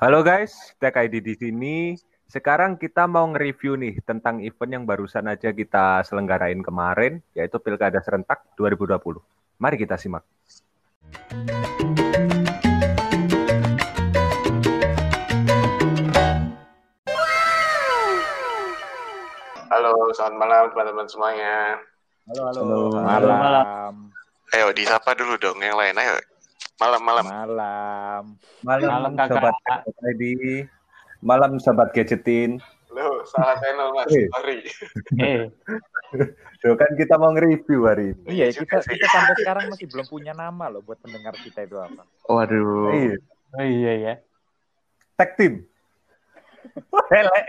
Halo guys, Tech ID di sini. Sekarang kita mau nge-review nih tentang event yang barusan aja kita selenggarain kemarin, yaitu Pilkada Serentak 2020. Mari kita simak. Halo, selamat malam teman-teman semuanya. Halo, halo. Halo. Malam. Malam. Ayo disapa dulu dong yang lain. Ayo. Malam-malam. Malam. Malam, Malam, kakak. sobat ID. Malam sobat gadgetin. Loh, salah channel mas. Eh. Sorry. Eh, Tuh kan kita mau nge-review hari ini. Iya, Juga kita kita sampai sekarang masih belum punya nama loh buat pendengar kita itu apa. waduh. Iya, Oh iya ya. tag team. Elek.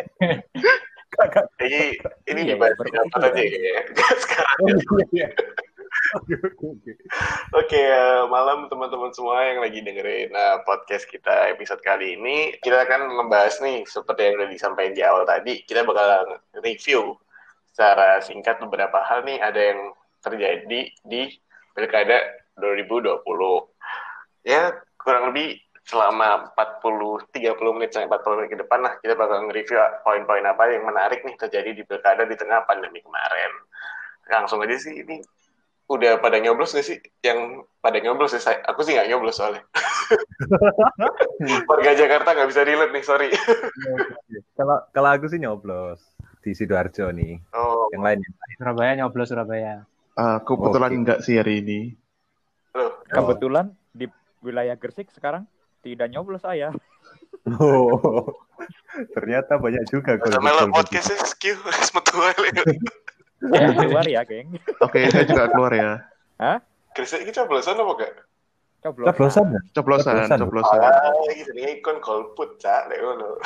Kakak. Ini ini Iya, dibahas iya, berkumpul. aja ya. Sekarang. Oh, iya, iya. Oke, oke. Oke, eh, malam teman-teman semua yang lagi dengerin eh, podcast kita episode kali ini. Kita akan membahas nih, seperti yang udah disampaikan di awal tadi, kita bakal review secara singkat beberapa hal nih, ada yang terjadi di Pilkada 2020. Ya, kurang lebih selama 40-30 menit sampai 40 menit ke depan lah, kita bakal nge-review poin-poin apa yang menarik nih terjadi di Pilkada di tengah pandemi kemarin. Langsung aja sih, ini udah pada nyoblos gak sih? Yang pada nyoblos ya, saya, aku sih nggak nyoblos soalnya. Warga Jakarta nggak bisa relate nih, sorry. Kalau kalau aku sih nyoblos di Sidoarjo nih. Oh, Yang lain yang lain. Surabaya nyoblos Surabaya. Aku kebetulan Oke. enggak sih hari ini. loh. Kebetulan di wilayah Gresik sekarang tidak nyoblos saya. Oh, ternyata banyak juga Sama lo golput-golput. podcastnya Saya keluar ya, geng. Oke, saya juga keluar ya. Kristik ini coblosan apa gak? Coblos. Coblosan ya? Coblosan, Coblosan. coblosan. Ah, gitu nih, ikon golput, cak. Lek ngono.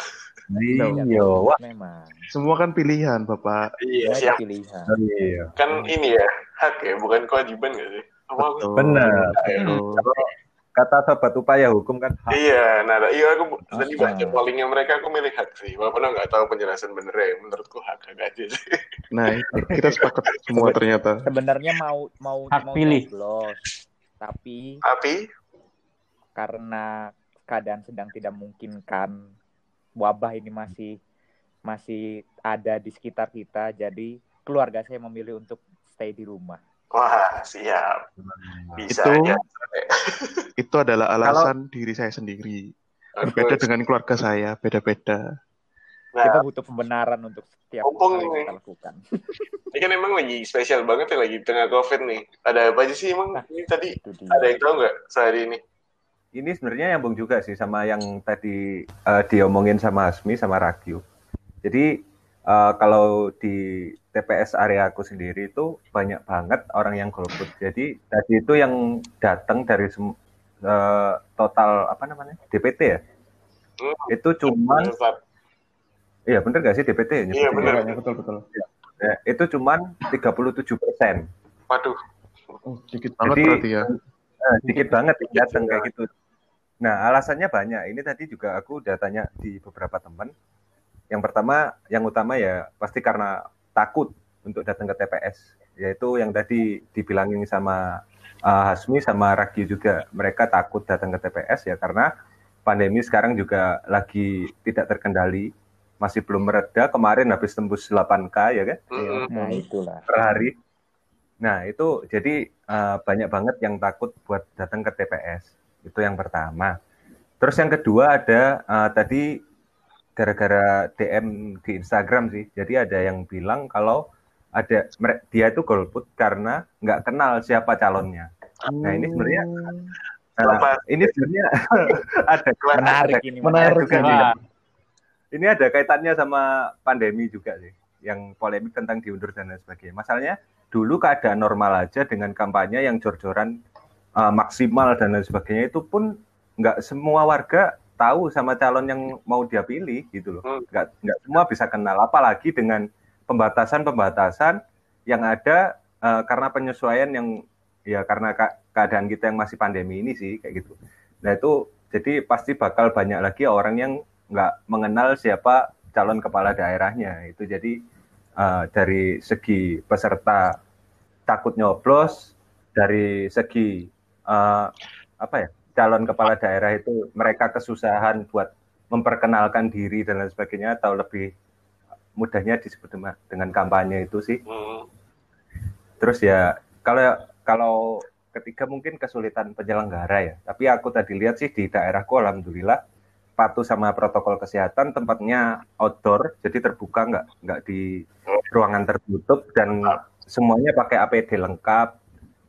Iya, wah. Memang. Semua kan pilihan, Bapak. Iya, siap. pilihan. Oh, iya. Kan ini ya, hak ya, bukan kewajiban gak sih? Benar. Kata sobat upaya hukum kan hak. Iya, nah iya aku tadi Ah. baca pollingnya mereka aku milih hak sih. Walaupun aku nggak tahu penjelasan bener ya. Menurutku hak hak aja sih. Nah, itu kita sepakat semua ternyata. Sebenarnya mau mau Hak mau pilih. nyoblos. Tapi Tapi karena keadaan sedang tidak memungkinkan wabah ini masih masih ada di sekitar kita jadi keluarga saya memilih untuk stay di rumah wah siap. Bisa Itu- aja. Itu adalah alasan diri saya sendiri. Berbeda dengan keluarga saya, beda-beda. kita Nah, butuh pembenaran untuk setiap hal yang kita lakukan ini kan emang lagi spesial banget ya lagi di tengah covid nih. Ada apa aja sih emang? Nah. Ini tadi ada yang tahu nggak sehari ini? Ini sebenarnya nyambung juga sih sama yang tadi eh, diomongin sama Hasmi sama Ragyu. Jadi eh, kalau di TPS area aku sendiri itu banyak banget orang yang golput. Jadi tadi itu yang datang dari sem- eh, total apa namanya DPT ya? Hmm. Itu cuman, iya bener gak sih DPT? Iya, bener. Iya, betul, betul. Ya, itu cuman 37 persen. Waduh, Oh, dikit banget Jadi- berarti ya. Nah, dikit banget yang datang kayak gitu. Nah, alasannya banyak. Ini tadi juga aku udah tanya di beberapa teman. Yang pertama, yang utama ya pasti karena takut untuk datang ke TPS. Yaitu yang tadi dibilangin sama uh, Hasmi sama Ragi juga. Mereka takut datang ke TPS ya karena pandemi sekarang juga lagi tidak terkendali. Masih belum mereda. Kemarin habis tembus 8K ya kan? Nah itulah per hari. Nah, itu jadi eh, banyak banget yang takut buat datang ke TPS. Itu yang pertama. Terus yang kedua ada eh, tadi gara-gara DM di Instagram sih. Jadi ada yang bilang kalau ada dia itu golput karena nggak kenal siapa calonnya. Nah, ini sebenarnya nah, Selamat. ini sebenarnya ada menarik ada- ini Menarik juga Ini ada kaitannya sama pandemi juga sih, yang polemik tentang diundur dan lain sebagainya. Masalahnya dulu keadaan normal aja dengan kampanye yang jor-joran uh, maksimal dan lain sebagainya itu pun nggak semua warga tahu sama calon yang mau dia pilih gitu loh. Hmm. Nggak nggak semua bisa kenal, apalagi dengan pembatasan-pembatasan yang ada uh, karena penyesuaian yang ya karena ka- keadaan kita yang masih pandemi ini sih kayak gitu. Nah itu jadi pasti bakal banyak lagi orang yang nggak mengenal siapa calon kepala daerahnya itu jadi eh, dari segi peserta takut nyoblos dari segi eh, apa ya calon kepala daerah itu mereka kesusahan buat memperkenalkan diri dan lain sebagainya atau lebih mudahnya disebut dengan- kampanye itu sih. Hmm. Terus ya kalau kalau ketiga mungkin kesulitan penyelenggara ya. Tapi aku tadi lihat sih di daerahku alhamdulillah patuh sama protokol kesehatan tempatnya outdoor jadi terbuka nggak nggak di ruangan tertutup dan semuanya pakai APD lengkap.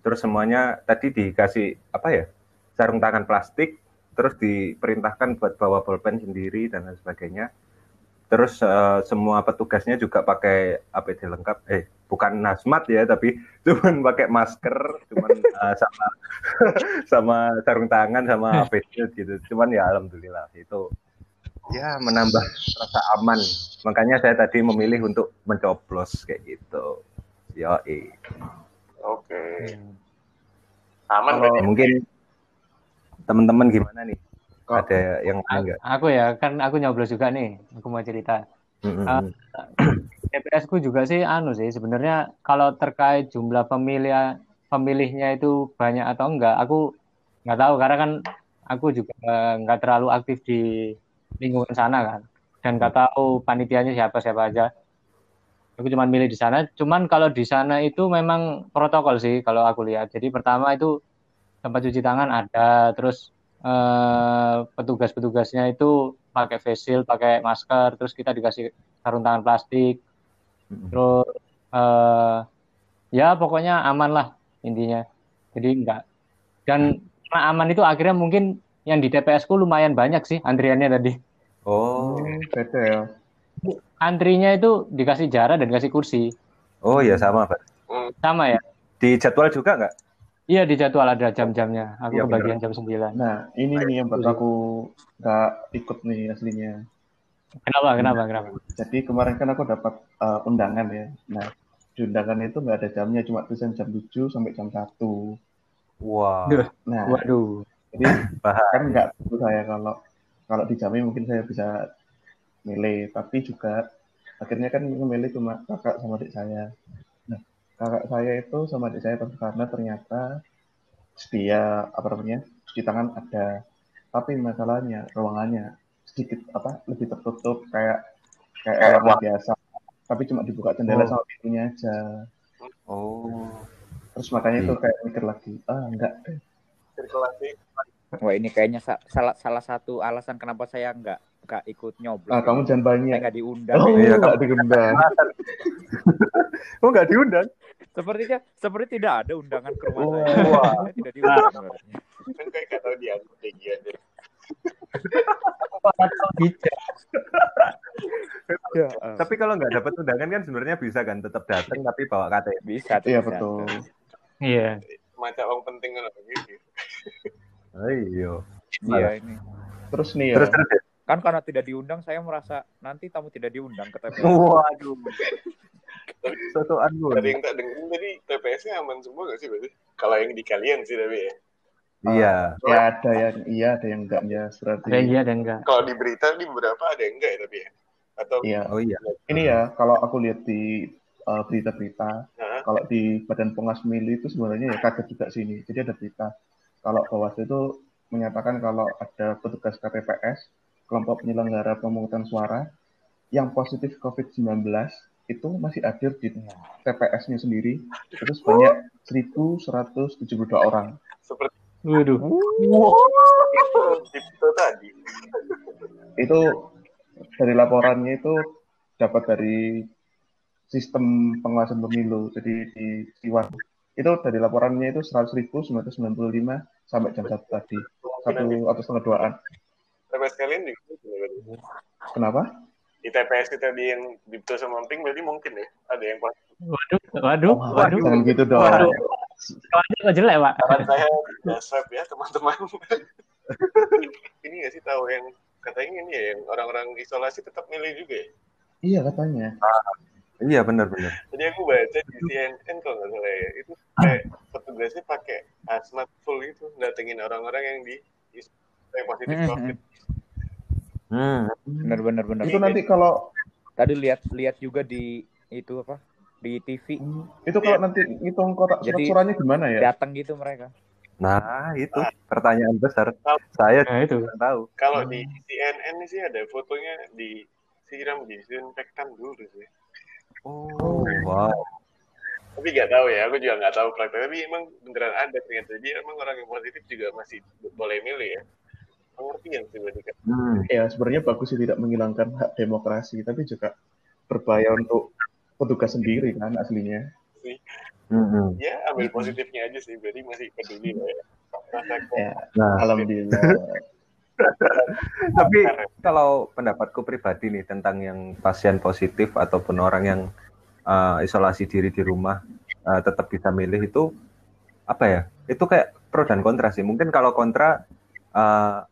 Terus semuanya tadi dikasih apa ya sarung tangan plastik terus diperintahkan buat bawa bolpen sendiri dan lain sebagainya. Terus eh, semua petugasnya juga pakai APD lengkap. Eh, bukan hazmat ya, tapi cuman pakai masker, cuman eh, sama sama sarung tangan sama APD gitu. Cuman ya alhamdulillah itu ya menambah rasa aman. Makanya saya tadi memilih untuk mencoblos kayak gitu. Yo, Oke. Hmm. Aman berarti. mungkin teman-teman gimana nih? Kok- Ada yang lain nggak? Aku ya, kan aku nyoblos juga nih. Aku mau cerita. Mm-mm. Ah. TPS ku juga sih anu sih sebenarnya kalau terkait jumlah pemilih pemilihnya itu banyak atau enggak aku nggak tahu karena kan aku juga nggak terlalu aktif di lingkungan sana kan dan nggak tahu panitianya siapa siapa aja aku cuma milih di sana cuman kalau di sana itu memang protokol sih kalau aku lihat jadi pertama itu tempat cuci tangan ada terus eh, petugas-petugasnya itu pakai face shield pakai masker terus kita dikasih sarung tangan plastik. Terus eh ya pokoknya aman lah intinya. Jadi enggak. Dan karena aman itu akhirnya mungkin yang di TPS ku lumayan banyak sih antriannya tadi. Oh, beda ya. antrinya itu dikasih jarak dan dikasih kursi. Oh ya sama, Pak. sama ya? Di jadwal juga nggak? Iya di jadwal ada jam-jamnya aku Iya, kebagian jam 9 Nah, ini nih yang buat aku nggak ikut nih aslinya. kenapa kenapa kenapa Jadi kemarin kan aku dapat uh, undangan ya. Nah, di undangan itu nggak ada jamnya, cuma tulisan jam 7 sampai jam 1. Wah, Duh. Nah, waduh jadi bahaya. kan nggak tahu saya kalau kalau dijamin mungkin saya bisa milih, tapi juga akhirnya kan memilih cuma kakak sama adik saya. Kakak saya itu sama adik saya karena ternyata sedia apa namanya cuci tangan ada, tapi masalahnya ruangannya sedikit apa lebih tertutup kayak kayak ruangan biasa, tapi cuma dibuka jendela Oh. sama pintunya aja. Oh, Terus makanya itu kayak mikir lagi, ah enggak deh. Sirkulasi. Wah ini kayaknya sa- salah salah satu alasan kenapa saya nggak nggak ikut nyoblos. Ah, kamu jangan saya banyak. nggak diundang. Oh, Iya, enggak diundang. oh nggak diundang? Sepertinya seperti tidak ada undangan ke rumah Wah. saya. Saya tidak diundang. Kan kayak gak tau diangkut kayak gitu. Ya, eh, Tapi kalau nggak dapat undangan kan sebenarnya bisa kan tetap datang tapi bawa KTP. bisa. Iya betul. iya Macam orang penting kan gitu. Oh, iya. Iya ini. Terus nih ya, Terus terus. Kan karena tidak diundang saya merasa nanti tamu tidak diundang ke TPS. Waduh. Sosokan gue. Dari yang tak dengerin tadi TPS-nya aman semua gak sih berarti? Kalau yang di kalian sih tapi ya. Iya. ya ada yang iya, ada yang enggak ya berarti. ada iya dan enggak Kalau di berita di beberapa ada yang enggak ya tapi ya. Atau Iya. Oh iya. Ini ya, kalau aku lihat di uh, berita-berita, Hah? kalau di Badan Pengawas Pemilu itu sebenarnya ya kaget juga sini. Jadi ada berita kalau Bawaslu itu menyatakan kalau ada petugas KPPS, kelompok penyelenggara pemungutan suara yang positif COVID-19 itu masih hadir di TPS-nya sendiri itu sebanyak 1.172 orang. seperti waduh itu tadi. Itu dari laporannya itu dapat dari sistem pengawasan pemilu. Jadi di Siwan itu dari laporannya itu 100.995 sampai jam satu tadi satu atau setengah duaan. TPS kalian juga gitu berarti. Kenapa? Di TPS kita di yang di sama Ping berarti mungkin ya ada yang pas. waduh waduh Wah, waduh jangan gitu dong. Waduh. Kawannya kok jelek pak Saran saya ya swab ya teman-teman. ini nggak sih tahu yang katanya ini ya yang orang-orang isolasi tetap milih juga ya. Iya katanya. Iya benar-benar. Jadi aku baca di CNN kalau nggak salah ya itu kayak petugasnya pakai hazmat full gitu datengin orang-orang yang di yang positif Hmm, covid. Hmm. Bener bener bener. Itu nanti kalau Tadi lihat lihat juga di itu apa di TV itu kalau nanti ngitung kotak Jadi- surat-suratnya gimana ya? datang gitu mereka. Nah, itu pertanyaan besar. Saya Nah itu. tahu. Kalau di CNN sih ada fotonya disiram disinfektan dulu sih. Oh, wow. Tapi nggak tahu ya, aku juga nggak tahu praktek. Tapi emang beneran ada ternyata. Jadi emang orang yang positif juga masih boleh milih ya. Pengertian kan. Hmm. Ya sebenarnya bagus sih tidak menghilangkan hak demokrasi, tapi juga berbahaya untuk petugas sendiri kan aslinya. Hmm. Ya ambil positifnya aja sih, berarti masih peduli lah ya. Ya, Nah, alhamdulillah. tapi kalau pendapatku pribadi nih tentang yang pasien positif ataupun orang yang uh, isolasi diri di rumah uh, tetap bisa milih itu apa ya? Itu kayak pro dan kontra sih. Mungkin kalau kontra uh,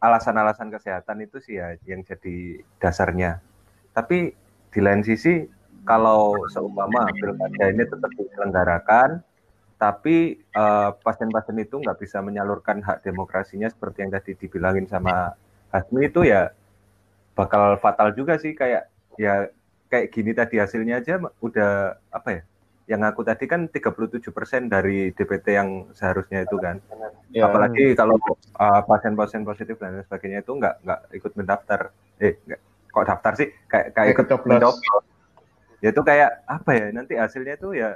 alasan-alasan kesehatan itu sih ya yang jadi dasarnya. Tapi di lain sisi kalau seumpama pilkada ini tetap diselenggarakan, tapi eh, pasien-pasien itu nggak bisa menyalurkan hak demokrasinya seperti yang tadi dibilangin sama Hasmi itu ya bakal fatal juga sih kayak ya kayak gini tadi hasilnya aja udah apa ya? Yang aku tadi kan 37% dari DPT yang seharusnya itu kan. Ya, Apalagi kalau uh, pasien-pasien positif dan lain sebagainya itu nggak nggak ikut mendaftar. Eh, nggak, kok daftar sih? Kayak kayak ikut Ikut coblos. mencoblos. Ya itu kayak apa ya? Nanti hasilnya itu ya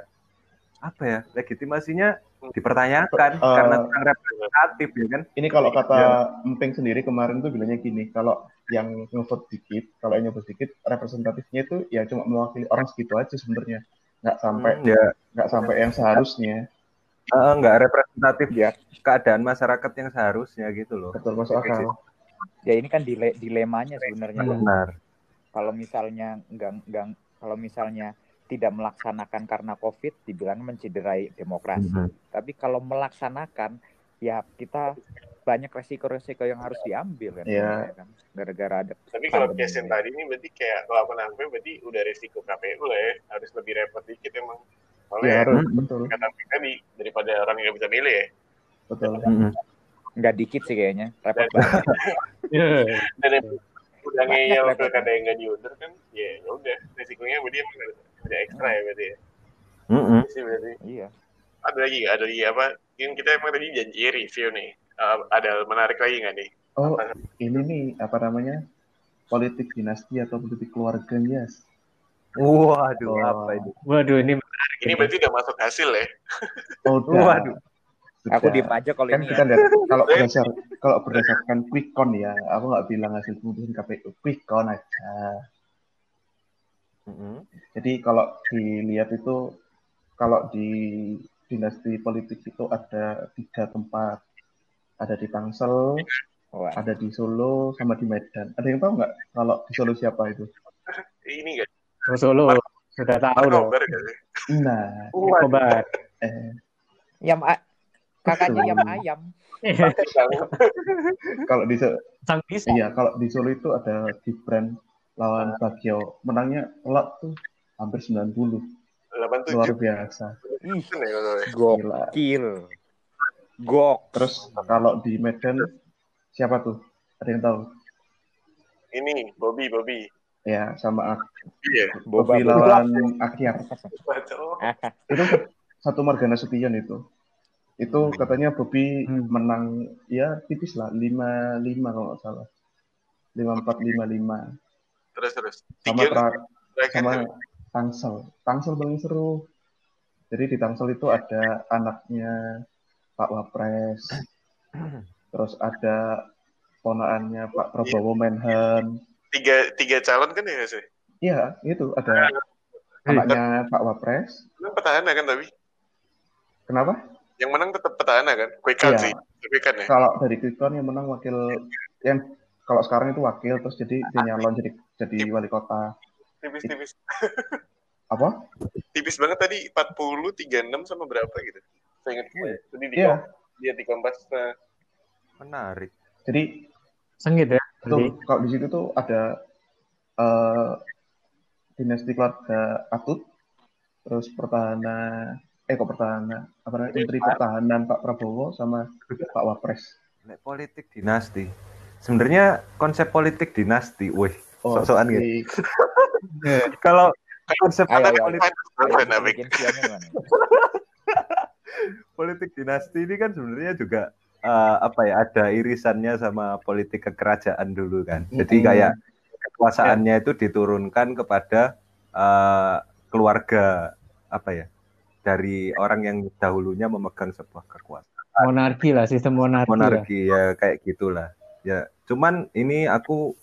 apa ya? Legitimasinya dipertanyakan Eh, karena kurang representatif ya kan? Ini kalau kata Emping sendiri kemarin tuh bilangnya gini, kalau yang ngevote dikit, kalau yang ngevote dikit, representatifnya itu ya cuma mewakili orang segitu aja sebenarnya, nggak sampai Hmm, ya nggak sampai yang seharusnya. eh, nggak representatif ya keadaan masyarakat yang seharusnya gitu loh. Betul masuk akal. Ya ini kan dile dilemanya sebenarnya. Benar. Kalau misalnya enggak enggak kalau misalnya tidak melaksanakan karena COVID dibilang mencederai demokrasi. Mhm. Tapi kalau melaksanakan ya kita banyak resiko-resiko yang harus diambil kan. Iya. sebenarnya kan. Gara-gara ada Tapi kalau case yang tadi ini berarti kayak kalau aku nangkep berarti udah resiko KPU lah ya. Harus lebih repot dikit emang. Ya Soalnya harus Hmm. betul kata Fik tadi daripada orang yang bisa milih ya. betul. Mhm. nggak dikit sih kayaknya. Repot banget. Dan udah ngeyel pilkada yang nggak diundur kan, ya ya udah resikonya berarti emang ada, ada ekstra ya berarti ya. Mhm. Itu sih berarti. iya. Ada lagi? Ada lagi apa? Yang kita emang tadi janji review nih. Eh, ada menarik lagi nggak nih? Oh ini nih apa namanya politik dinasti atau politik keluarga yes. Waduh, Oh. apa itu? Waduh ini Ini berarti udah masuk hasil ya. Oh, udah. Waduh. Sudah. Aku diem aja kalau kan ini kita ya. lihat kalau berdasar kalau berdasarkan quick count ya aku nggak bilang hasil keputusan KPU quick count aja Mhm. jadi kalau dilihat itu kalau di dinasti politik itu ada tiga tempat ada di Tangsel Wah, ada di Solo sama di Medan ada yang tahu nggak kalau di Solo siapa itu Ini nggak? Oh, Solo sudah tahu dong. Nah Kobar. eh, Yam kakaknya yam ayam. kalau di So- Sang bisa. iya kalau di Solo itu ada Gibran lawan Bagio menangnya telak tuh hampir 90 luar 87 biasa Ih, kan ya. Gila. gokil. Gok. Terus kalau di Medan siapa tuh? Ada yang tahu? Ini Bobby Bobby. Ya sama Ak- Iya. Bobby boba. lawan Akyar. Itu satu Marga Nasution itu. Itu katanya Bobby Hmm. menang ya tipis lah 5-5 kalau nggak salah. 5-4-5-5 Terus terus. sama tra- sama Tangsel. Tangsel paling seru. Jadi di Tangsel itu ada anaknya Pak Wapres. Terus ada ponaannya Pak Prabowo Menhan. tiga tiga calon kan ya sih? Iya, itu ada anaknya Pak Wapres. Menang petahana kan tapi Kenapa? yang menang tetap petahana kan? Quick count Iya. sih. Count ya. Kalau dari quick count yang menang wakil yang kalau sekarang itu wakil terus jadi dia nyalon jadi jadi wali kota. Tipis-tipis. Apa? Tipis banget tadi 40 36 sama berapa gitu. Saya ingat gue. Tadi di Iya. dia di Kompas nah, Menarik. Jadi Sengit ya. itu kalau di situ tuh ada eh dinasti keluarga Atut, terus pertahanan eh kok pertahanan apa namanya menteri pertahanan Pak Prabowo sama Pak Wapres. Nek politik dinasti. Sebenarnya konsep politik dinasti, wih, Oh, sok-sokan gitu. di- Kalau konsep Ayo, ayo. politik? Politik dinasti ini kan sebenarnya juga uh, apa ya ada irisannya sama politik kekerajaan dulu kan. Jadi kayak kekuasaannya itu diturunkan kepada uh, keluarga apa ya dari orang yang dahulunya memegang sebuah kekuasaan. Monarki lah sistem monarki, monarki ya kayak gitulah. Ya cuman ini aku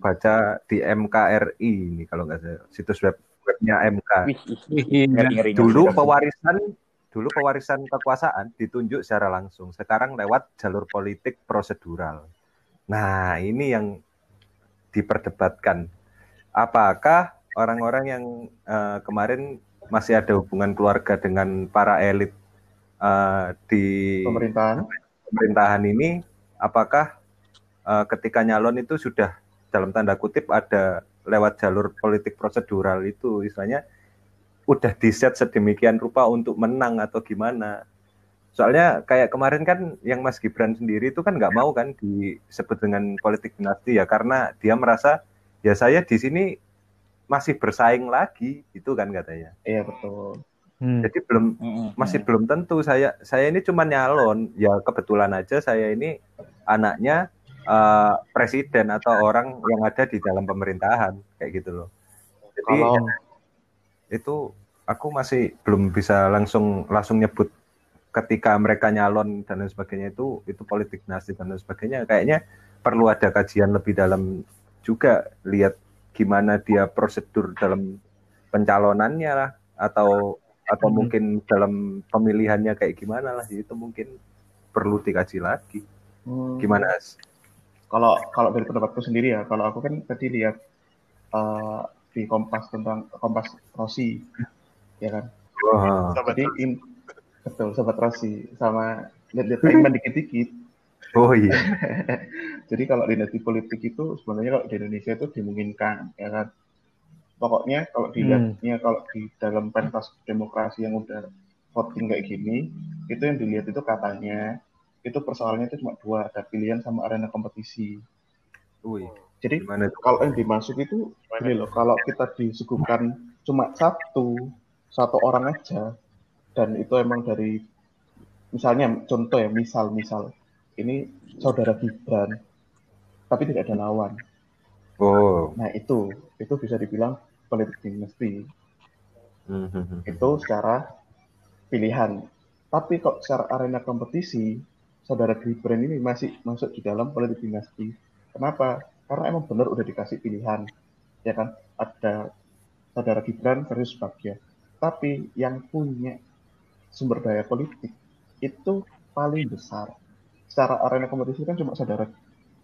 baca di MKRI ini kalau nggak salah. Situs web webnya MK Wih, Wih, dulu pewarisan dulu pewarisan kekuasaan ditunjuk secara langsung sekarang lewat jalur politik prosedural. Nah ini yang diperdebatkan. Apakah orang-orang yang eh, kemarin masih ada hubungan keluarga dengan para elit eh, di pemerintahan? pemerintahan ini apakah eh, ketika nyalon itu sudah dalam tanda kutip ada lewat jalur politik prosedural itu? Istilahnya udah diset sedemikian rupa untuk menang atau gimana. Soalnya kayak kemarin kan yang Mas Gibran sendiri itu kan nggak mau kan disebut dengan politik dinasti ya karena dia merasa ya saya di sini masih bersaing lagi itu kan katanya. Iya betul. Hmm. jadi belum Mm-mm. masih belum tentu saya saya ini cuma nyalon. Ya kebetulan aja saya ini anaknya eh, presiden atau orang yang ada di dalam pemerintahan kayak gitu loh. Jadi kalau itu aku masih belum bisa langsung langsung nyebut ketika mereka nyalon dan lain sebagainya itu itu politik dinasti dan lain sebagainya. Kayaknya perlu ada kajian lebih dalam juga lihat gimana dia prosedur dalam pencalonannya lah atau atau Hmm. mungkin dalam pemilihannya kayak gimana lah. Itu mungkin perlu dikaji lagi. Hmm, gimana? Kalau kalau dari pendapatku sendiri ya kalau aku kan tadi lihat eh, di Kompas tentang Kompas Rossi. Ya kan? Wah. Sobat jadi in, betul sobat Rossi. Sama lihat-lihat Aiman dikit-dikit. Oh iya. Jadi kalau dinasti politik itu sebenarnya kalau di Indonesia itu dimungkinkan ya kan? Pokoknya kalau dilihatnya kalau di dalam pentas demokrasi yang udah voting kayak gini itu yang dilihat itu katanya itu persoalannya itu cuma dua ada pilihan sama arena kompetisi. Wih, jadi gimana kalau yang dimasuk itu gini loh kalau kita disuguhkan cuma satu satu orang aja dan itu emang dari misalnya contoh ya misal misal ini saudara Gibran tapi tidak ada lawan. Oh. Nah itu itu bisa dibilang politik dinasti. Mhm. itu secara pilihan. Tapi kok secara arena kompetisi saudara Gibran ini masih masuk di dalam politik dinasti. Kenapa karena emang benar udah dikasih pilihan ya kan? Ada saudara Gibran versus Bagja. Tapi yang punya sumber daya politik itu paling besar. Secara arena kompetisi kan cuma saudara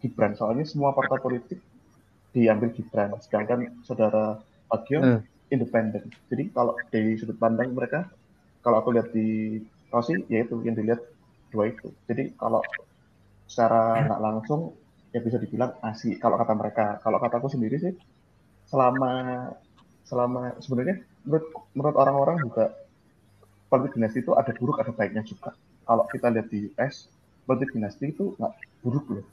Gibran. Soalnya semua partai politik diambil Gibran. Sedangkan saudara Bagja Hmm. independen. Jadi kalau dari sudut pandang mereka kalau aku lihat di Rossi yaitu yang dilihat dua itu. Jadi kalau secara nggak langsung ya bisa dibilang asik. Kalau kata mereka kalau kataku sendiri sih selama selama sebenarnya menurut menurut orang-orang juga politik dinasti itu ada buruk ada baiknya juga. Kalau kita lihat di US politik dinasti itu nggak buruk loh.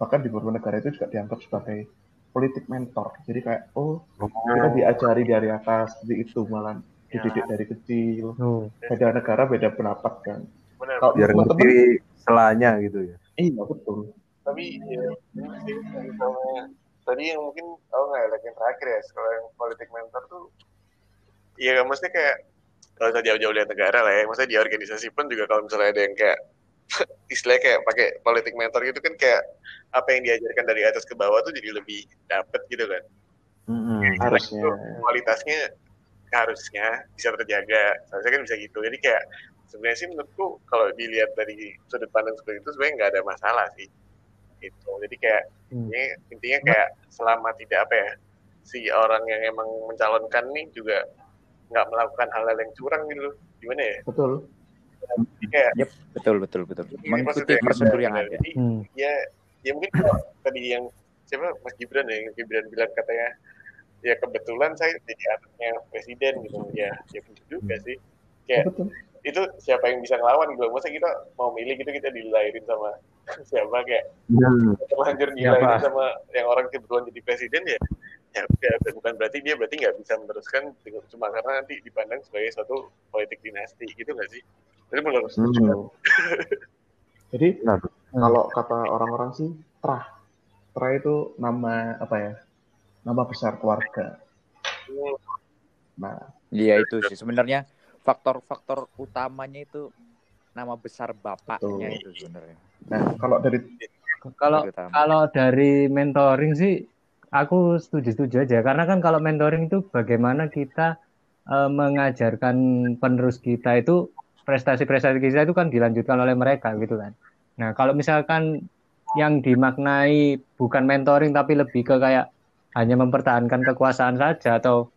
Bahkan di beberapa negara itu juga dianggap sebagai politik mentor. Jadi kayak oh kita diajari dari atas seperti itu malah dididik dari kecil. Oh. beda negara beda pendapat kan. Kalau biar ngerti selanya gitu ya. Iya betul tapi ya misalnya tadi yang mungkin tau nggak like yang terakhir ya kalau yang politik mentor tuh ya maksudnya kayak kalau usah jauh-jauh lihat negara lah ya maksudnya di organisasi pun juga kalau misalnya ada yang kayak istilahnya kayak pakai politik mentor gitu kan kayak apa yang diajarkan dari atas ke bawah tuh jadi lebih dapet gitu kan. Mhm. harusnya. kualitasnya harusnya bisa terjaga seharusnya kan bisa gitu. Jadi kayak sebenarnya sih menurutku kalau dilihat dari sudut pandang seperti itu sebenarnya nggak ada masalah sih itu jadi kayak Hmm. ini intinya kayak selama tidak apa ya si orang yang emang mencalonkan nih juga nggak melakukan hal-hal yang curang gitu. Gimana ya? Betul. Jadi kayak Yep, betul betul betul. Mengikuti prosedur yang ada. Jadi, Hmm. ya ya mungkin kalau tadi yang siapa? Mas Gibran ya yang Gibran bilang katanya ya kebetulan saya jadi anaknya presiden gitu. Ya ya benar juga sih. Kayak betul itu siapa yang bisa ngelawan gitu masa kita mau milih gitu kita dilahirin sama siapa kayak Hmm. terlanjur Siapa? dilahirin sama yang orang kebetulan jadi presiden ya ya bukan berarti dia berarti nggak bisa meneruskan cuma karena nanti dipandang sebagai suatu politik dinasti gitu nggak sih Jadi benar. Hmm. Jadi Nah, kalau kata orang-orang sih trah. Trah itu nama apa ya? Nama besar keluarga. Hmm. Nah, Iya itu sih sebenarnya faktor-faktor utamanya itu nama besar bapaknya Betul. itu sebenarnya. nah kalau dari Kalau kalau dari mentoring sih aku setuju-setuju aja karena kan kalau mentoring itu bagaimana kita eh, mengajarkan penerus kita itu prestasi-prestasi kita itu kan dilanjutkan oleh mereka gitu kan. Nah, kalau misalkan yang dimaknai bukan mentoring tapi lebih ke kayak hanya mempertahankan kekuasaan saja atau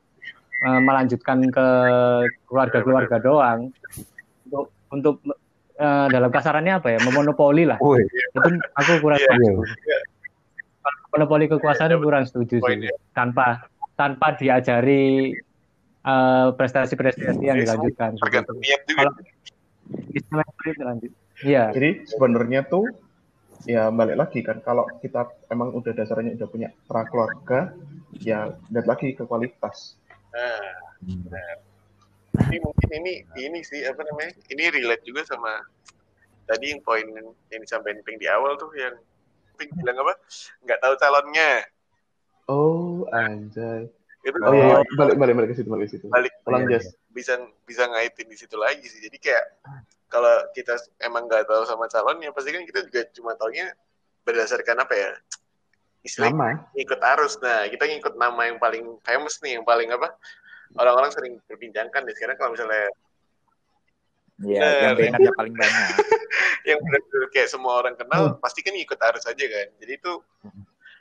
eh, melanjutkan ke keluarga-keluarga doang untuk untuk eh, dalam kasarannya apa ya memonopoli lah woi, itu aku kurang Iya. setuju. Monopoli kekuasaan Iya, kurang setuju sih. Tanpa tanpa diajari eh, prestasi-prestasi yang Iya, dilanjutkan. Tergantung niat juga. Kalau istilah itu lanjut. Iya, jadi sebenarnya tuh ya balik lagi kan kalau kita emang udah dasarnya udah punya pra keluarga ya lihat lagi ke kualitas. Nah, tapi mungkin ini ini sih apa namanya? Ini relate juga sama tadi yang poin yang disampaikan Pink di awal tuh yang Pink bilang apa? Nggak tahu calonnya. Oh anjay. Itu Oh iya, iya. balik balik balik ke situ balik ke situ. balik Ulang Iya, jas. bisa bisa ngaitin di situ lagi sih. Jadi kayak kalau kita emang nggak tahu sama calonnya, pasti kan kita juga cuma taunya berdasarkan apa ya? Istilahnya ngikut arus. Nah, kita ngikut nama yang paling famous nih, yang paling apa? Orang-orang sering berbincangkan deh. Sekarang kalau misalnya Iya, Bener. yang diingatnya paling banyak. yang benar-benar kayak semua orang kenal, pasti kan ngikut arus aja kan. Jadi itu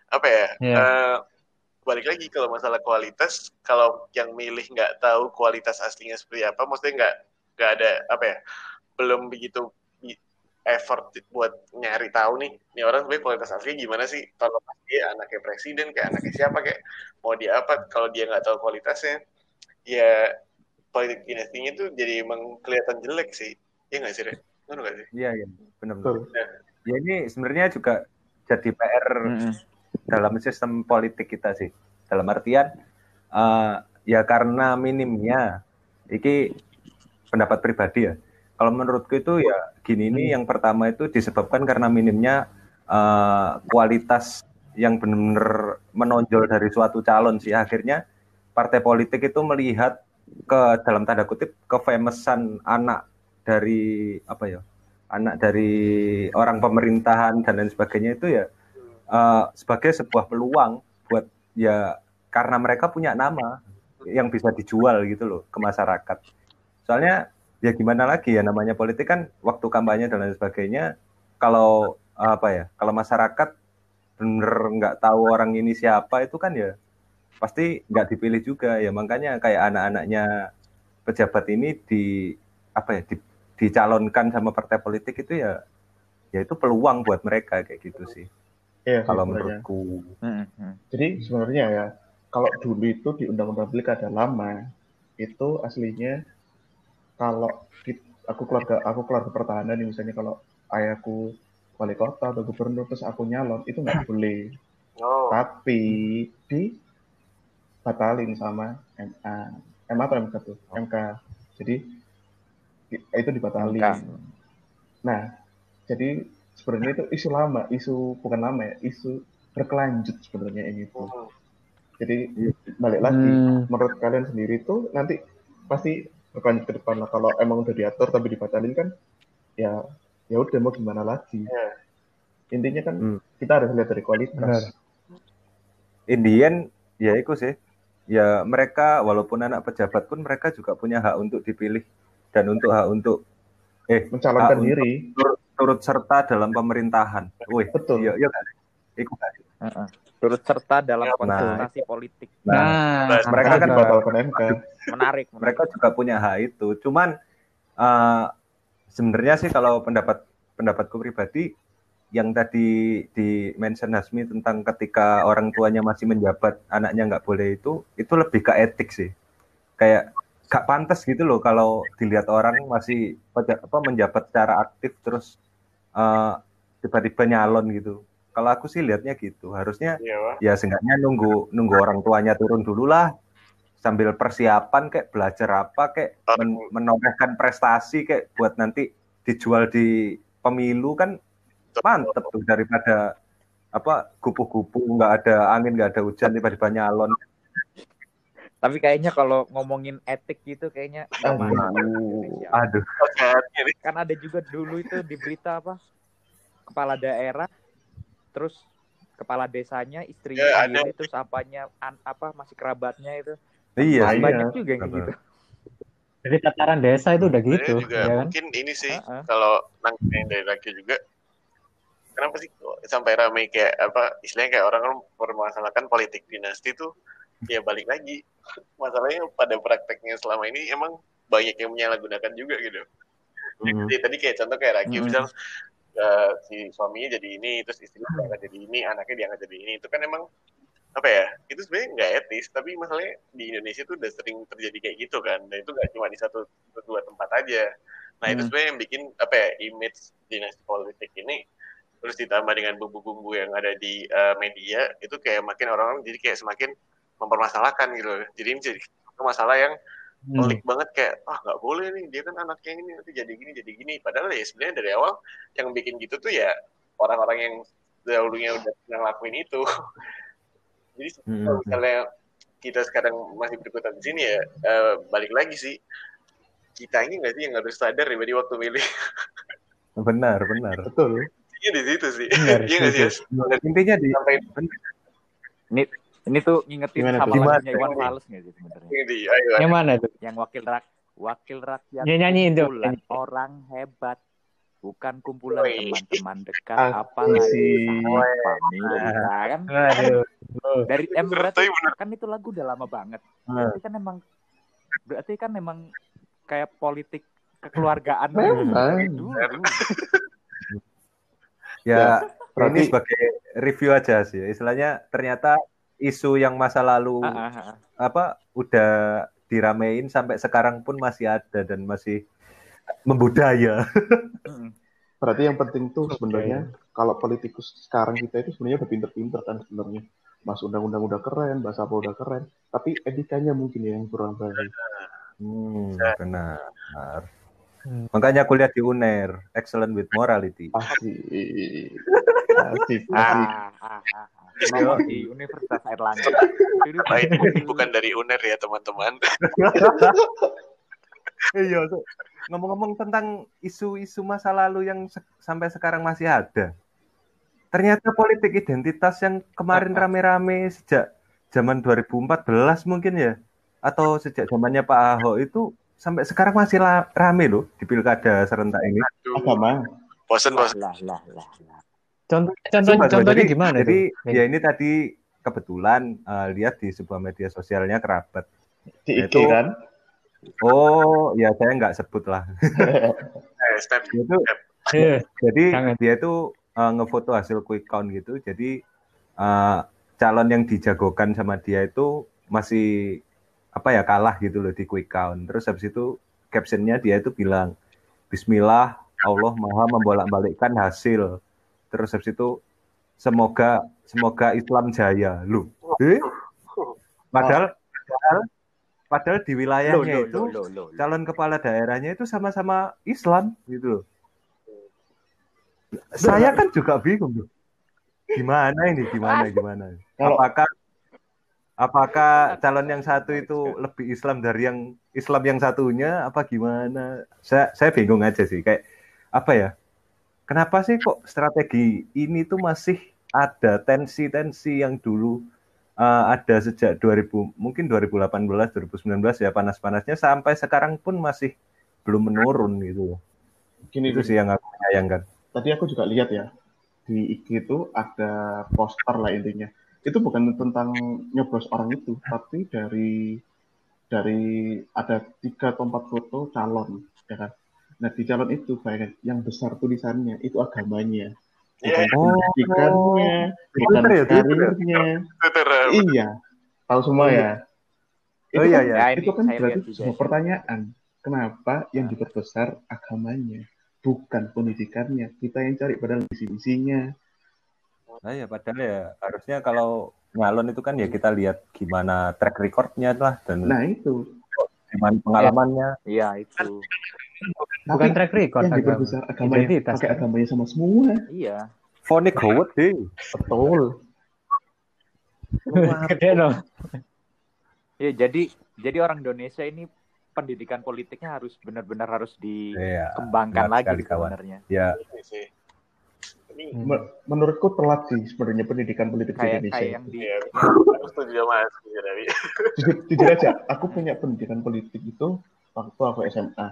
apa ya? Iya. eh, balik lagi kalau masalah kualitas, kalau yang milih nggak tahu kualitas aslinya seperti apa, maksudnya nggak nggak ada apa ya? Belum begitu effort buat nyari tahu nih, ini orang sebenarnya kualitas asli gimana sih? Kalau dia anaknya presiden, kayak anaknya siapa, kayak mau dia apa? Kalau dia nggak tahu kualitasnya, ya politik dinastinya tuh jadi emang kelihatan jelek sih. Iya nggak sih, Re? Bener nggak sih? Iya, iya, benar. Betul. Ya ini sebenarnya juga jadi PR Mm-mm. dalam sistem politik kita sih. Dalam artian eh, ya karena minimnya, ini pendapat pribadi ya. Kalau menurutku itu ya gini ini yang pertama itu disebabkan karena minimnya eh, kualitas yang benar-benar menonjol dari suatu calon sih. Akhirnya partai politik itu melihat ke dalam tanda kutip kefamousan anak dari apa ya anak dari orang pemerintahan dan lain sebagainya itu ya eh, sebagai sebuah peluang buat ya karena mereka punya nama yang bisa dijual gitu loh ke masyarakat. Soalnya ya gimana lagi ya namanya politik kan waktu kampanye dan lain sebagainya kalau apa ya kalau masyarakat bener nggak tahu orang ini siapa itu kan ya pasti nggak dipilih juga ya makanya kayak anak-anaknya pejabat ini di apa ya di, dicalonkan sama partai politik itu ya ya itu peluang buat mereka kayak gitu sih Iya, sih kalau sebenarnya. menurutku Mm-mm. Jadi sebenarnya ya, kalau dulu itu di Undang-Undang Pilkada lama, itu aslinya kalau aku keluarga aku keluarga pertahanan nih misalnya kalau ayahku wali kota atau gubernur terus aku nyalon itu nggak boleh. Oh, Tapi di batalin sama MA. MA atau MK tuh? MK. Jadi di- itu dibatalin. MK. Nah, jadi sebenarnya itu isu lama, isu bukan lama ya, isu berkelanjut sebenarnya ini tuh. hmm. Jadi balik lagi, Hmm. menurut kalian sendiri tuh nanti pasti berlanjut ke depan lah. Kalau emang udah diatur tapi dibatalin kan, ya ya udah mau gimana lagi. Iya. Intinya kan Hmm. kita harus lihat dari kualitas. Benar. Indian ya itu sih ya mereka walaupun anak pejabat pun mereka juga punya hak untuk dipilih dan untuk hak untuk eh Mencalonkan diri, turut, turut serta dalam pemerintahan. Wih, betul. iya iya Iku kan? Heeh. Turut serta dalam Nah, kontestasi politik. Nah, Nah, mereka kan dibatalkan MK. Menarik, menarik. mereka juga punya hak itu. Cuman eh, sebenarnya sih kalau pendapat pendapatku pribadi yang tadi di mention Hasmi tentang ketika orang tuanya masih menjabat anaknya nggak boleh itu itu lebih ke etik sih kayak gak pantas gitu loh kalau dilihat orang masih apa menjabat secara aktif terus eh, tiba-tiba nyalon gitu kalau aku sih lihatnya gitu. Harusnya Iya, Wak. ya seenggaknya nunggu nunggu orang tuanya turun dulu lah. Sambil persiapan kayak belajar apa kayak men menorehkan prestasi kayak buat nanti dijual di pemilu kan mantep tuh daripada apa kupu-kupu nggak ada angin nggak ada hujan tiba-tiba nyalon. Tapi kayaknya kalau ngomongin etik gitu kayaknya Aduh. aduh. Kan ada juga dulu itu di berita apa kepala daerah terus kepala desanya istrinya Ya, sendiri terus apanya an- apa masih kerabatnya itu iya Iya. banyak juga yang gitu Jadi tataran desa itu udah gitu, juga ya kan? mungkin ini sih Heeh. kalau nangkepin dari laki juga kenapa sih kok sampai ramai kayak apa istilahnya kayak orang kan mempermasalahkan politik dinasti tuh ya balik lagi masalahnya pada prakteknya selama ini emang banyak yang menyalahgunakan juga gitu Hmm. jadi tadi kayak contoh kayak Raki Mm. misal si suaminya jadi ini terus istrinya diangkat jadi ini anaknya diangkat jadi ini. Itu kan emang apa ya itu sebenarnya nggak etis tapi masalahnya di Indonesia tuh udah sering terjadi kayak gitu kan dan itu nggak cuma di satu atau dua tempat aja. Nah itu Hmm. sebenarnya yang bikin apa ya image dinasti politik ini terus ditambah dengan bumbu-bumbu yang ada di eh, media itu kayak makin orang-orang jadi kayak semakin mempermasalahkan gitu. Jadi ini jadi masalah yang Hmm. pelik banget kayak ah nggak boleh nih dia kan anaknya ini nanti jadi gini jadi gini. Padahal ya sebenarnya dari awal yang bikin gitu tuh ya orang-orang yang dahulunya udah pernah ngelakuin itu. Jadi Hmm. kalau misalnya kita sekarang masih berkutat di sini ya eh, balik lagi sih. Kita ini nggak sih yang harus sadar ya di waktu milih? Benar benar. Betul. Iya di situ sih. Benar, iya nggak sih intinya di sampai ini tuh ngingetin Gimana sama lagunya Gimana? Iwan Fals nggak sih sebenarnya? Yang mana tuh? yang wakil rak wakil rakyat Ya, nyanyiin dong, nyanyi. orang hebat. Bukan kumpulan teman-teman dekat Aku apalagi familia kan? Aduh. dari em berarti kan itu lagu udah lama banget. Berarti kan emang berarti kan emang kayak politik kekeluargaan Memang. dari dulu. Ya ini sebagai review aja sih. Istilahnya ternyata isu yang masa lalu Ah, ah, ah. apa udah diramein sampai sekarang pun masih ada dan masih membudaya. Berarti yang penting tuh sebenarnya kalau politikus sekarang kita itu sebenarnya udah pinter-pinter kan sebenarnya. Mas undang-undang udah keren, bahasa apa udah keren, tapi etikanya mungkin ya yang kurang baik. hmm, benar Hmm. makanya kuliah di UNER excellent with morality Pasti. Pasti, pasti. ah, ah, ah, di Universitas Airlangga. Nah, itu bukan dari UNER ya teman-teman. Iya tuh. ngomong-ngomong tentang isu-isu masa lalu yang se- sampai sekarang masih ada. Ternyata politik identitas yang kemarin rame-rame sejak zaman 2014 mungkin ya atau sejak zamannya Pak Ahok itu sampai sekarang masih rame loh di pilkada serentak ini. Aduh, Agama. bosen bosen. Lah lah lah lah Contoh, contoh, Sumpah, contohnya jadi, gimana Jadi tuh? ya ini tadi kebetulan eh, lihat di sebuah media sosialnya kerabat. Di IG Itu- kan? Oh ya saya nggak sebut lah. eh, step itu Eh, jadi Jangan. dia itu eh, ngefoto hasil quick count gitu. Jadi eh, calon yang dijagokan sama dia itu masih apa ya kalah gitu loh di quick count. Terus habis itu captionnya dia itu bilang Bismillah Allah Maha membolak-balikkan hasil. Terus habis itu semoga semoga Islam jaya. Lu. Eh? Padahal padahal padahal di Loh, wilayahnya loh, itu loh, loh, loh. calon kepala daerahnya itu sama-sama Islam gitu loh. Saya kan juga bingung tuh. Gimana ini? Gimana? Gimana? Kalau- Apakah apakah calon yang satu itu lebih Islam dari yang Islam yang satunya? Apa gimana? Saya saya bingung aja sih. Kayak apa ya? Kenapa sih kok strategi ini tuh masih ada tensi-tensi yang dulu eh, ada sejak 2000 mungkin 2018 2019 ya panas-panasnya sampai sekarang pun masih belum menurun gitu. Gini, Itu gini. sih yang aku sayangkan. tadi aku juga lihat ya di IG itu ada poster lah intinya itu bukan tentang nyoblos orang itu tapi dari dari ada tiga atau empat foto calon ya kan nah di calon itu bayangkan yang besar tulisannya itu agamanya bukan Iya. Oh. pendidikannya bukan Twitter ya, ya? karirnya Twitter iya tahu semua ya Oh itu iya, kan, iya. Ya, ini itu kan berarti sebuah sih. pertanyaan kenapa yang diperbesar agamanya bukan pendidikannya kita yang cari padahal visi misinya Nah, ya padahal ya harusnya kalau nyalon itu kan ya kita lihat gimana track recordnya lah dan Nah itu. Gimana pengalamannya. Iya itu. Bukan Tapi track record yang agama. diperbesar agamanya, Identitas, pakai kan? agamanya sama semua. Iya. Fonik Howard deh. Betul. Gede no. Ya jadi jadi orang Indonesia ini pendidikan politiknya harus benar-benar harus Iya. dikembangkan benar lagi sebenarnya. Ya, Ini Me- Menurutku telat sih sebenarnya pendidikan politik di Kayak Indonesia. kayak yang di ya, aku setuju sama Mas Jujur, jujur, jujur aja, aku punya pendidikan politik itu waktu aku SMA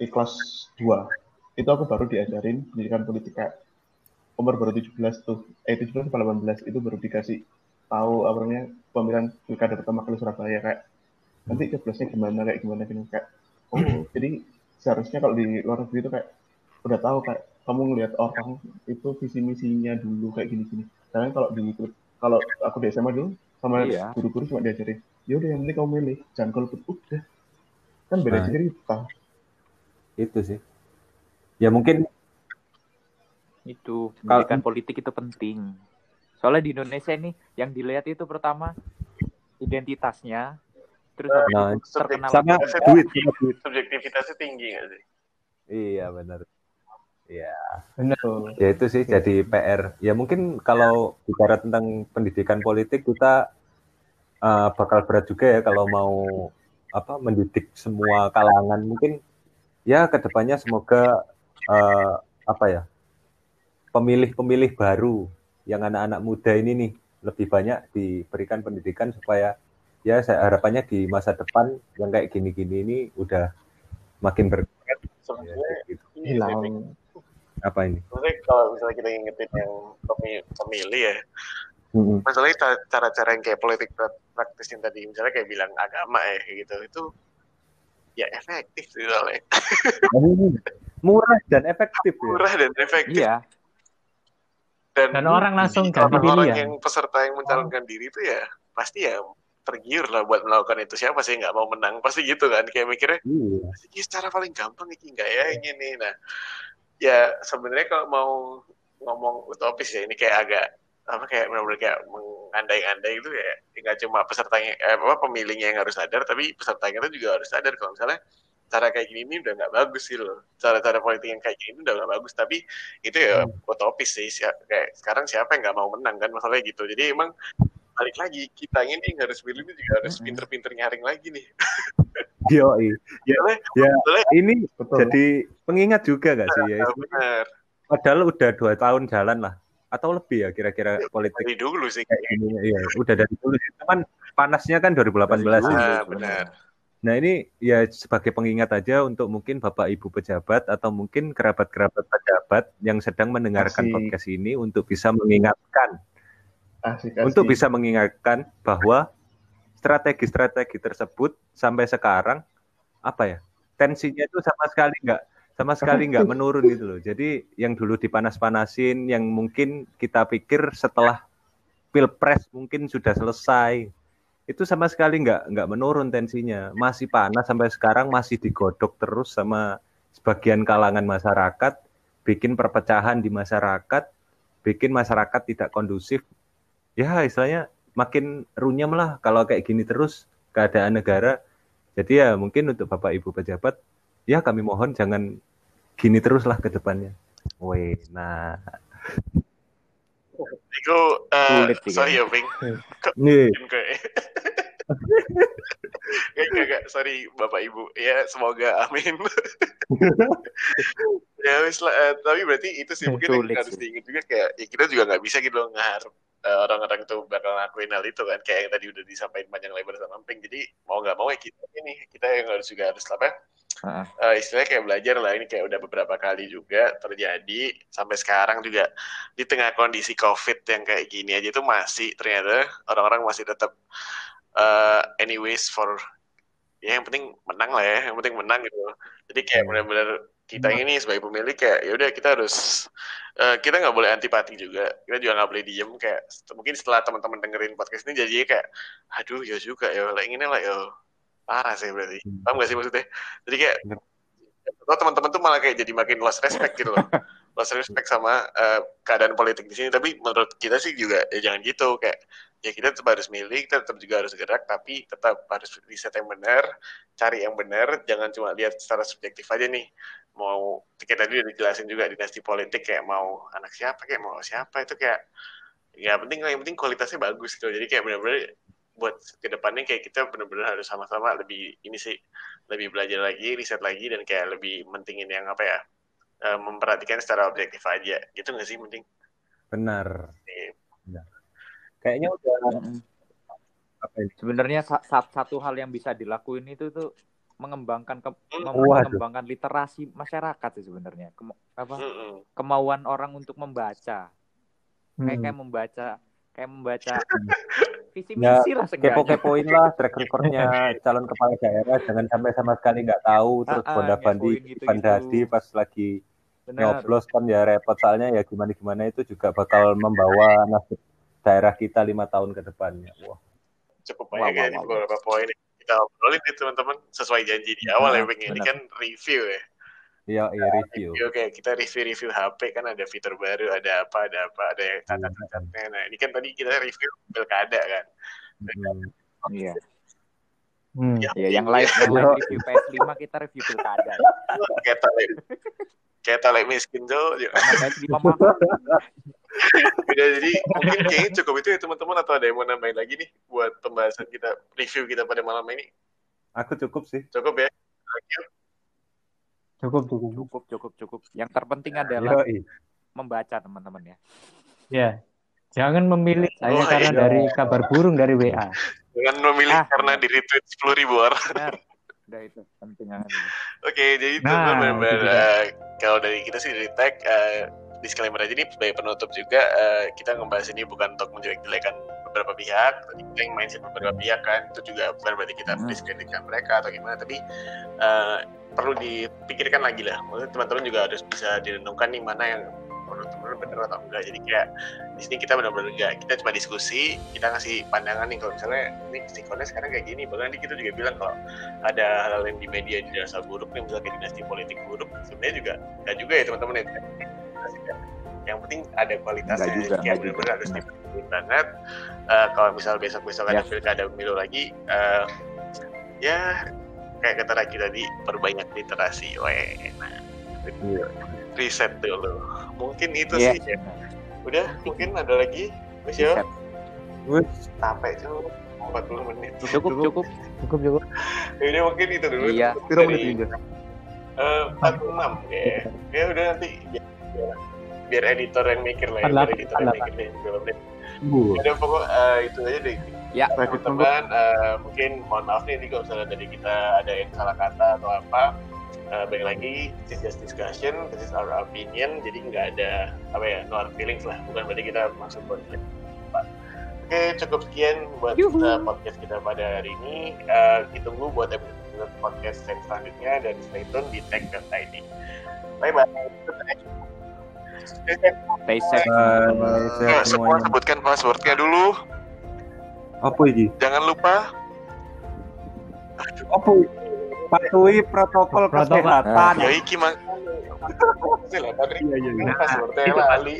di kelas 2. Itu aku baru diajarin pendidikan politik kayak umur baru 17 tuh, eh 17 atau 18 itu baru dikasih tahu apa namanya pemilihan pilkada pertama kali Surabaya kayak nanti coblosnya gimana kayak gimana gini kayak oh jadi seharusnya kalau di luar negeri itu kayak udah tahu kayak kamu ngelihat orang itu visi misinya dulu kayak gini gini. Karena kalau di kalau aku di SMA dulu sama Iya. guru-guru cuma diajarin ya udah yang penting kamu milih jangan golput udah kan beda Nah. cerita itu sih. Ya mungkin itu pendidikan politik itu penting. Soalnya di Indonesia ini yang dilihat itu pertama identitasnya, terus Nah, terkenal sama duit, sama duit. subjektivitasnya tinggi nggak sih? Iya benar. Iya. Betul. Ya itu sih jadi PR. Ya mungkin kalau bicara tentang pendidikan politik kita uh, bakal berat juga ya kalau mau apa mendidik semua kalangan. Mungkin ya ke depannya semoga uh, apa ya pemilih-pemilih baru yang anak-anak muda ini nih lebih banyak diberikan pendidikan supaya ya saya harapannya di masa depan yang kayak gini-gini ini udah makin bergerak. Ya, gitu. hilang Apa ini? Sebenarnya kalau misalnya kita ingetin yang pemilih, ya, Mm-mm. masalahnya ca- cara-cara yang kayak politik pra- praktis yang tadi misalnya kayak bilang agama ya gitu itu ya efektif sih soalnya murah dan efektif ya. murah dan efektif Iya, dan, Dan orang langsung ganti orang-orang pilihan. yang peserta yang mencalonkan diri itu ya pasti ya tergiur lah buat melakukan itu siapa sih yang nggak mau menang pasti gitu kan kayak mikirnya Iya. ini secara paling gampang ini enggak ya ini nih nah ya sebenarnya kalau mau ngomong utopis ya ini kayak agak apa kayak benar-benar kayak mengandai-andai itu ya. Nggak cuma pesertanya eh, apa pemilihnya yang harus sadar tapi pesertanya itu juga harus sadar. Kalau misalnya cara kayak gini ini udah nggak bagus sih loh. Cara-cara politik yang kayak gini udah nggak bagus. Tapi itu ya utopis sih. Sia- kayak sekarang siapa yang nggak mau menang kan? Masalahnya gitu. Jadi emang balik lagi kita ini yang harus pilih ini juga harus Mm-mm. pinter-pinter nyaring lagi nih Yo, ya, Soalnya- ya. soalnya- Ini betul jadi pengingat juga gak sih ya? Benar Padahal udah dua tahun jalan lah, atau lebih ya kira-kira politik dari dulu sih kayak gini. Iya, udah dari dulu. sih. Cuman panasnya kan 2018 Dari ini. Nah, benar. Nah ini ya sebagai pengingat aja untuk mungkin bapak ibu pejabat atau mungkin kerabat-kerabat pejabat yang sedang mendengarkan Asik. podcast ini untuk bisa mengingatkan asik, asik. untuk bisa mengingatkan bahwa strategi-strategi tersebut sampai sekarang apa ya tensinya itu sama sekali nggak sama sekali nggak menurun gitu loh. Jadi yang dulu dipanas-panasin, yang mungkin kita pikir setelah pilpres mungkin sudah selesai, itu sama sekali nggak nggak menurun tensinya, masih panas sampai sekarang masih digodok terus sama sebagian kalangan masyarakat, bikin perpecahan di masyarakat, bikin masyarakat tidak kondusif. Ya istilahnya makin runyam lah kalau kayak gini terus keadaan negara. Jadi ya mungkin untuk Bapak Ibu pejabat, ya kami mohon jangan gini terus lah ke depannya. Weh, nah. Iku eh Sulit sih, sorry ya, Ping. Nih, Kayak Gak, gak, gak, sorry Bapak Ibu. Ya, semoga amin. ya wis lah, eh, tapi berarti itu sih mungkin Sulit harus diingat juga kayak ya kita juga nggak bisa gitu loh ngeharap eh, orang-orang itu bakal ngakuin hal itu kan kayak yang tadi udah disampaikan panjang lebar sama Ping. Jadi mau nggak mau ya kita ini kita yang harus juga harus apa? Heeh. eh, istilahnya kayak belajar lah ini kayak udah beberapa kali juga terjadi sampai sekarang juga di tengah kondisi covid yang kayak gini aja itu masih ternyata orang-orang masih tetap eh, anyways for ya yang penting menang lah ya yang penting menang gitu. Jadi kayak benar-benar kita ini sebagai pemilih kayak ya udah kita harus eh, kita nggak boleh antipati juga. Kita juga nggak boleh diem kayak mungkin setelah teman-teman dengerin podcast ini jadinya kayak aduh ya juga ya lah ini lah ya. Parah sih berarti. Paham gak sih maksudnya? Jadi kayak atau teman-teman tuh malah kayak jadi makin lost respect gitu loh. Lost respect sama eh, keadaan politik di sini. Tapi menurut kita sih juga ya jangan gitu kayak ya kita tetap harus milih, kita tetap juga harus gerak, tapi tetap harus riset yang benar, cari yang benar, jangan cuma lihat secara subjektif aja nih. Mau kita tadi udah dijelasin juga dinasti politik kayak mau anak siapa kayak mau siapa itu kayak ya penting yang penting kualitasnya bagus gitu. Jadi kayak benar-benar buat ke depannya kayak kita benar-benar harus sama-sama lebih ini sih lebih belajar lagi, riset lagi dan kayak lebih mentingin yang apa ya eh, memperhatikan secara objektif aja gitu nggak sih penting. Benar. Kayaknya udah apa ini? Sebenarnya sa- sa- satu hal yang bisa dilakuin itu tuh mengembangkan ke- mem- Waduh. mengembangkan literasi masyarakat sih sebenarnya. Kem- apa kemauan orang untuk membaca. Kayak Hmm. kayak membaca kayak membaca visi Ya, misi lah seenggaknya. Kepo-kepoin lah track recordnya calon kepala daerah, jangan sampai sama sekali nggak tahu terus Ah, ah. Ivan Dadi pas lagi Benar. nyoblos kan ya repot soalnya ya gimana-gimana itu juga bakal membawa nasib daerah kita lima tahun ke depannya. Wah, cukup banyak ya wah, di wah, beberapa poin yang kita obrolin nih teman-teman sesuai janji di awal ya Benar, Bang. Ini benar. kan review ya iya iya review. review kayak kita review-review HP kan ada fitur baru ada apa ada apa ada yang cacat-cacatnya nah ini kan tadi kita review pilkada kan Hmm. Iya. Hmm. ya, Ya, yang lain yang lain review PS5 kita review pilkada. kayak tale kayak tale miskin tuh Karena PS5 mahal. Udah, jadi mungkin kayaknya cukup itu ya teman-teman atau ada yang mau nambahin lagi nih buat pembahasan kita review kita pada malam ini Aku cukup sih. cukup ya Thank you. Cukup, cukup. Cukup, cukup, cukup. Yang terpenting adalah Yoi. membaca teman-teman ya. Ya. Jangan memilih saya Oh, karena iya. dari kabar burung dari WA. dengan memilih Ah. karena di retweet sepuluh ribu orang. Udah itu penting banget. itu. Oke, jadi itu Nah, benar-benar itu juga. eh, kalau dari kita sih dari tag eh, disclaimer aja nih sebagai penutup juga eh, kita ngebahas ini bukan untuk menjelek-jelekan beberapa pihak, tadi kita yang mindset beberapa pihak kan itu juga bukan berarti kita Hmm. mendiskreditkan mereka atau gimana, tapi eh, perlu dipikirkan lagi lah. Maksudnya teman-teman juga harus bisa direnungkan nih mana yang menurut teman-teman benar atau enggak. Jadi kayak di sini kita benar-benar enggak, kita cuma diskusi, kita ngasih pandangan nih kalau misalnya ini sikonnya sekarang kayak gini, bahkan nanti kita juga bilang kalau ada hal-hal yang di media dirasa buruk nih misalnya dinasti politik buruk sebenarnya juga nggak juga ya teman-teman ya yang penting ada kualitasnya Nggak juga, nggak benar-benar harus diperhatiin banget Eh, kalau misal besok-besok ada Ya. pilkada pemilu lagi eh, ya kayak kata Raki tadi perbanyak literasi weh nah Iya. riset dulu mungkin itu Iya. sih ya. udah mungkin ada lagi Mas Yo sampai tuh 40 menit Cukup, cukup. Cukup, cukup. Ini mungkin itu dulu Iya. dari eh, 46 ya. Ya udah nanti biar, biar editor yang mikir lah ya, biar 48, editor yang mikir deh filmnya. Bu. Udah pokok eh, itu aja deh. Ya. teman-teman eh, mungkin mohon maaf nih kalau misalnya dari kita ada yang salah kata atau apa. Eh, baik lagi, this is just discussion, this is our opinion, jadi nggak ada apa ya, no hard feelings lah, bukan berarti kita maksud konflik. Oke, cukup sekian buat Yuhu. podcast kita pada hari ini. Eh, ditunggu buat episode podcast yang selanjutnya dan stay tune di tag.id. Bye bye. Stay safe. Bye, Eh, sehat semua sebutkan passwordnya dulu. Apa ini? Jangan lupa Apa ini? Patuhi protokol Protokol. kesehatan. ya iki. Silakan, Rik. Iya, iya, iya. Passwordnya lali.